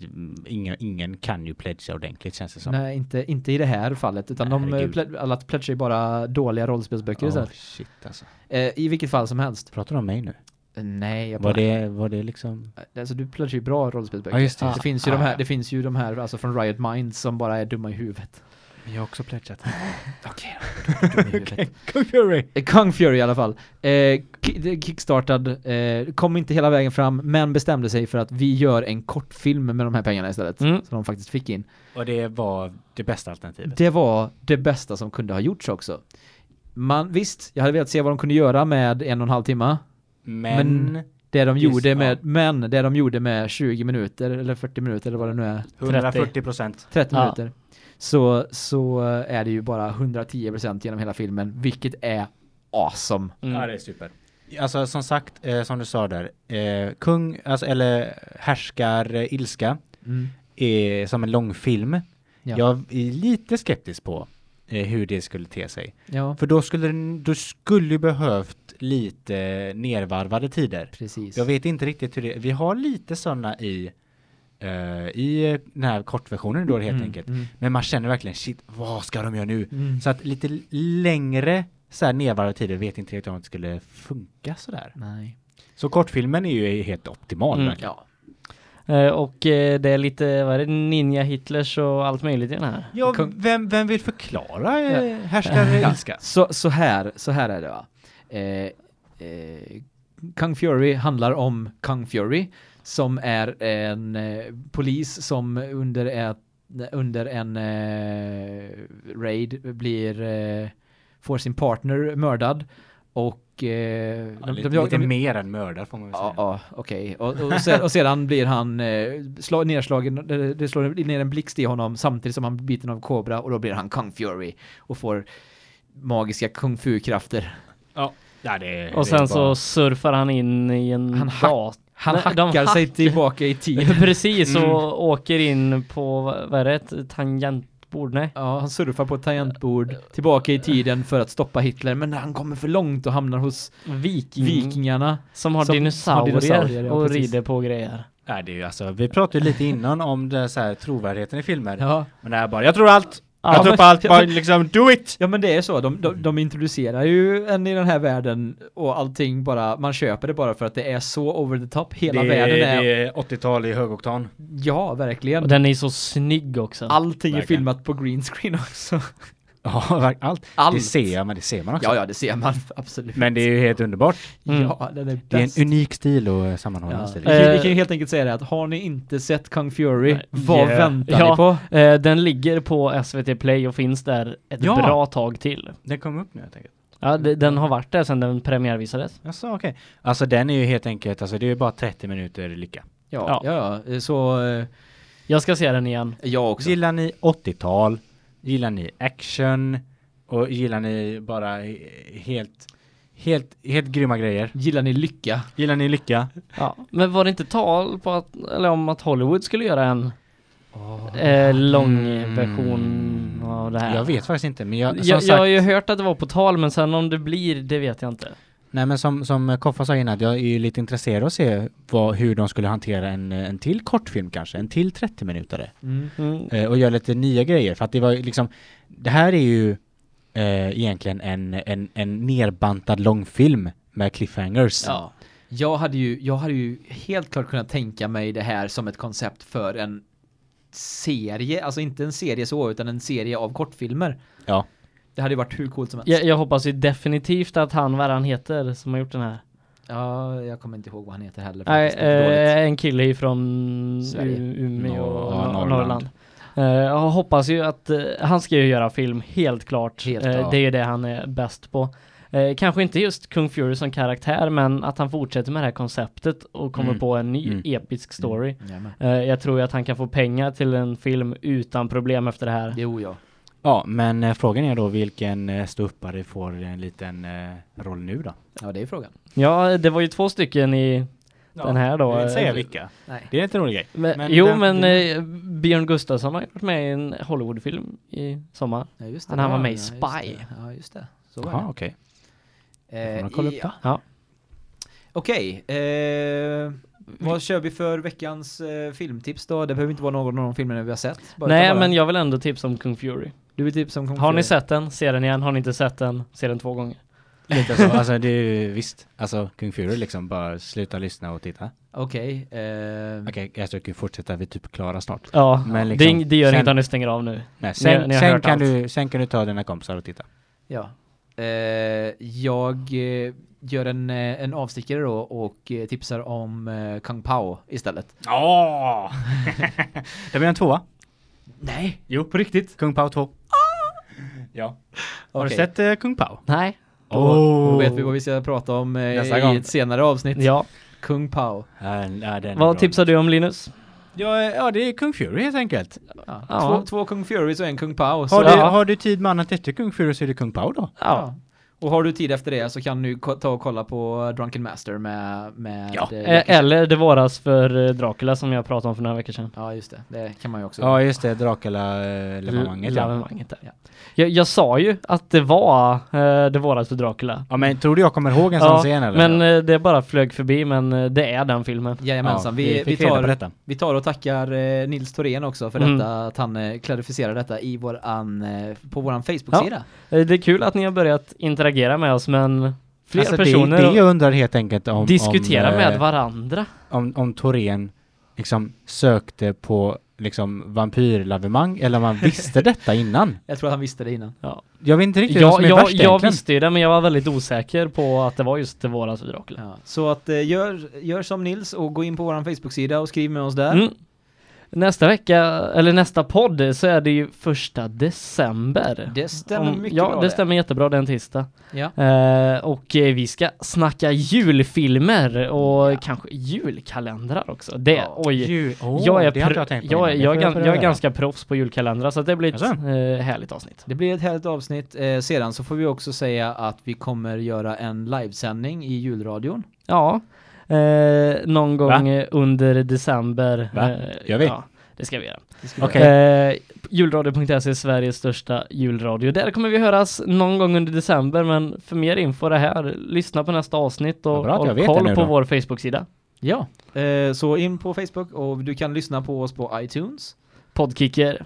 mm, ingen, ingen kan ju pledga ordentligt känns det som. Nej, inte, inte i det här fallet, utan de, eh, Herregud. ple- alla pledgar ju bara dåliga rollspelsböcker oh, istället. shit alltså. Eh, I vilket fall som helst. Pratar du om mig nu? Nej, jag Var bara, det, var det liksom... alltså du plötsligt ju bra rollspelsböcker. Ja, just det. det finns ju Ah, de här, det finns ju de här alltså från Riot Minds som bara är dumma i huvudet. Jag har också pledgat. Okej, huvudet. Kung Fury! Eh, Kung Fury i alla fall. Eh, ki- kickstartad, eh, kom inte hela vägen fram, men bestämde sig för att vi gör en kortfilm med de här pengarna istället. Mm. Som de faktiskt fick in. Och det var det bästa alternativet. Det var det bästa som kunde ha gjorts också. Man, visst, jag hade velat se vad de kunde göra med en och en halv timme. Men, Men- Det de Just, gjorde ja. med, men det de gjorde med 20 minuter eller 40 minuter eller vad det nu är, 140 procent. 30 Ja. minuter. Så, så är det ju bara 110% genom hela filmen, vilket är awesome. Mm. Ja, det är super. Alltså som sagt, eh, som du sa där, eh, kung, alltså, eller härskar eh, ilska Mm. är som en långfilm. Ja. Jag är lite skeptisk på eh, hur det skulle te sig. Ja, För då skulle den, du skulle ju behövt lite nervarvade tider. precis. Jag vet inte riktigt hur det Vi har lite sådana i eh, i den här kortversionen då helt Mm, enkelt. mm, Men man känner verkligen shit, vad ska de göra nu? mm. Så att lite längre så här nervarvade tider vet inte riktigt om det skulle funka sådär. Nej. Så kortfilmen är ju helt optimal Mm. Ja. Eh, och eh, det är lite, vad är det, ninja Hitlers och allt möjligt i den här. Ja, vem, vem vill förklara Ja. ilska? Så, så här, så här är det va. Eh, eh, Kung Fury handlar om Kung Fury som är en eh, polis som under ett under en eh, raid blir får sin partner mördad och eh, Ja, de- lite, de- lite de- mer än mördar får man väl säga. Ja, okej. Och, och, sen, och sedan blir han eh, slag, nedslagen, det slår ner en blixt i honom samtidigt som han blir biten av kobra och då blir han Kung Fury och får magiska kung fu-krafter. Ja, det, Och det är sen så bara- surfar han in i en Han hack- dat- Han Nej, hackar sig hack- tillbaka i tiden. Precis, Mm. och åker in på, vad är det, ett tangentbord? Nej. Ja, han surfar på ett tangentbord tillbaka i tiden för att stoppa Hitler, men han kommer för långt och hamnar hos Viking. vikingarna. Som har Som har dinosaurier, dinosaurier, ja, och precis. rider på grejer. Nej, det är ju alltså, vi pratade ju lite innan om det så här, trovärdigheten i filmer. Ja. Men det här bara, jag tror allt! Ja, jag tror men- på allt, bara liksom do it! ja, men det är så. De, de, de introducerar ju en i den här världen och allting bara, man köper det bara för att det är så over the top. Hela det, världen är, det är 80-tal i högoktan. ja, verkligen. Och den är så snygg också. Allting är Verkligen. filmat på green screen också. Ja, allt. Allt. Det ser jag, men det ser man också. Ja, ja, det ser man absolut. Men det är ju helt underbart. Mm. Ja, den är Det är bäst. en unik stil och eh, sammanhållen Ja. stil. Vi, kan, vi Eh, kan ju helt enkelt säga det att har ni inte sett Kung Fury, Nej. vad Yeah. väntar Ja. ni på? Eh, den ligger på SVT Play och finns där ett Ja. bra tag till. Den kom upp nu helt enkelt. Ja, de, den har varit där sedan den premiärvisades. Jaså, okej. Alltså den är ju helt enkelt, alltså det är ju bara 30 minuter lycka. Ja, ja, ja. Så eh, Jag ska se den igen. jag också. Gillar ni 80-tal? Gillar ni action? Och gillar ni bara eh, helt, helt, helt grymma grejer? Gillar ni lycka? Gillar ni lycka? Ja. Men var det inte tal på att, eller om att Hollywood skulle göra en eh, lång Mm. version av det här? Jag vet faktiskt inte, men jag, Jag, sagt, jag har ju hört att det var på tal, men sen om det blir, det vet jag inte. Nej men som, som Koffa sa innan, jag är ju lite intresserad av att se vad, hur de skulle hantera en, en till kortfilm kanske, en till 30 minuter Mm. Mm. eh, och göra lite nya grejer för att det var ju liksom, det här är ju eh, egentligen en, en, en nerbantad långfilm med cliffhangers. Ja. Jag hade, ju, jag hade ju helt klart kunnat tänka mig det här som ett koncept för en serie, alltså inte en serie så, utan en serie av kortfilmer. Ja. Det hade ju varit hur coolt som helst. Jag, jag hoppas ju definitivt att han, vad han heter, som har gjort den här. Ja, jag kommer inte ihåg vad han heter heller. Nej, eh, en kille ifrån Sverige. Umeå och ja, Nor- Norrland. Norrland. Eh, jag hoppas ju att eh, han ska ju göra film, helt klart. Helt Eh, klart. Det är ju det han är bäst på. Kanske inte just Kung Fury som karaktär, men att han fortsätter med det här konceptet och kommer Mm. på en ny Mm. episk story. Eh, jag tror ju att han kan få pengar till en film utan problem efter det här. Jo, ja. Ja, men eh, frågan är då vilken eh, ståuppare får en liten eh, roll nu då? Ja, det är frågan. Ja, det var ju två stycken i den här då. Jag vill inte säga eh, vilka. Nej. Det är inte en rolig grej. Men, Men jo, den- men den- eh, Björn Gustafsson har varit med i en Hollywoodfilm i sommar. Ja, just det. Han- han var Ja, med i ja, just Spy. det. Ja, just det. Så var det. okej. Eh, Får man kolla upp ja. Ja. Okej, eh, vad kör vi för veckans eh, filmtips då? Det behöver inte vara någon av de filmerna vi har sett. Bara Nej, men jag vill ändå tipsa om Kung Fury. Du vill tipsa om Kung Har ni sett den, se den igen. Har ni inte sett den, se den två gånger. lite så. Alltså det är ju visst. Alltså Kung Fury liksom, bara sluta lyssna och titta. Okej. eh, Okej, jag ska fortsätta, vi är typ klara snart. Ja, Men det, liksom, det gör sen- inte om ni stänger av nu. Nej, Ni- sen, ni har sen, kan allt. du, sen kan du ta dina kompisar och titta. Ja. Eh, jag eh, gör en, eh, en avstickare då och eh, tipsar om Kung Pao istället. Åh! det blir en tvåa. Nej, jo på riktigt. Kung Pao 2. Ja. Har du Okej. sett uh, Kung Pao? Nej. Då, då vet vi vad vi ska prata om eh, i gång. ett senare avsnitt. Ja. Kung Pao. Ja, den är Vad tipsar du om Linus? Ja, ja, det är Kung Fury helt enkelt. Ja. Ja. Två, två Kung Furys och en Kung Pao. Har, du, Ja. har du tid mannen efter Kung Fury så är det Kung Pao då. ja. Och har du tid efter det så kan du ta och kolla på Drunken Master med... med Ja. eh, eller Det våras för eh, Dracula som jag pratade om för några veckor sedan. Ja, just det. Det kan man ju också Ja, just det. Dracula-levemanget. ja. Där. Jag, jag sa ju att det var eh, Det våras för Dracula. ja, men tror du jag kommer ihåg en sån Ja, scen eller? men det bara flög förbi men det är den filmen. Jajamensan. vi, vi, reda på tar, detta. vi tar och tackar Nils Thorén också för Mm. detta, att han klarificerar detta i våran, på våran Facebook-sida. Eh, Det är kul att ni har börjat interagera med oss men fler Alltså, personer det, det jag undrar helt enkelt om... diskutera om, med eh, varandra. Om, om Torén liksom sökte på liksom vampyrlavemang eller om man visste detta innan. Jag tror att han visste det innan. Ja. Jag vet inte riktigt vad Jag, som är jag, värst jag egentligen. visste ju det men jag var väldigt osäker på att det var just det våras för Dracula. Ja. Så att eh, gör, gör som Nils och gå in på våran Facebook-sida och skriv med oss där. Mm. Nästa vecka, eller nästa podd, så är det ju första december. Det stämmer Om- mycket ja, bra det stämmer jättebra, det är en tisdag. Ja. Eh, och eh, vi ska snacka julfilmer och Ja. kanske julkalendrar också. Det, Ja. oj. Ju, åh, jag är, jag jag, jag, pröva jag är ganska proffs på julkalendrar så det blir ett eh, härligt avsnitt. Det blir ett härligt avsnitt. Eh, sedan så får vi också säga att vi kommer göra en livesändning i julradion. Ja, eh, någon gång Va? eh, under december. Va? eh, Gör vi? Ja, det ska vi göra. Göra. Eh, julradio.se är Sveriges största julradio. Där kommer vi höras någon gång under december, men för mer info det här, lyssna på nästa avsnitt och jag håll koll på vår Facebook-sida. Ja, eh, så in på Facebook och du kan lyssna på oss på iTunes. Podkicker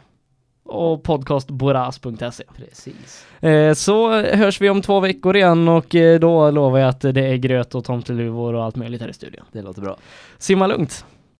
och podcastboras.se. Precis. Eh, så hörs vi om två veckor igen och eh, då lovar jag att det är gröt och tomteluvor och allt möjligt här i studion. Det låter bra. Simma lugnt!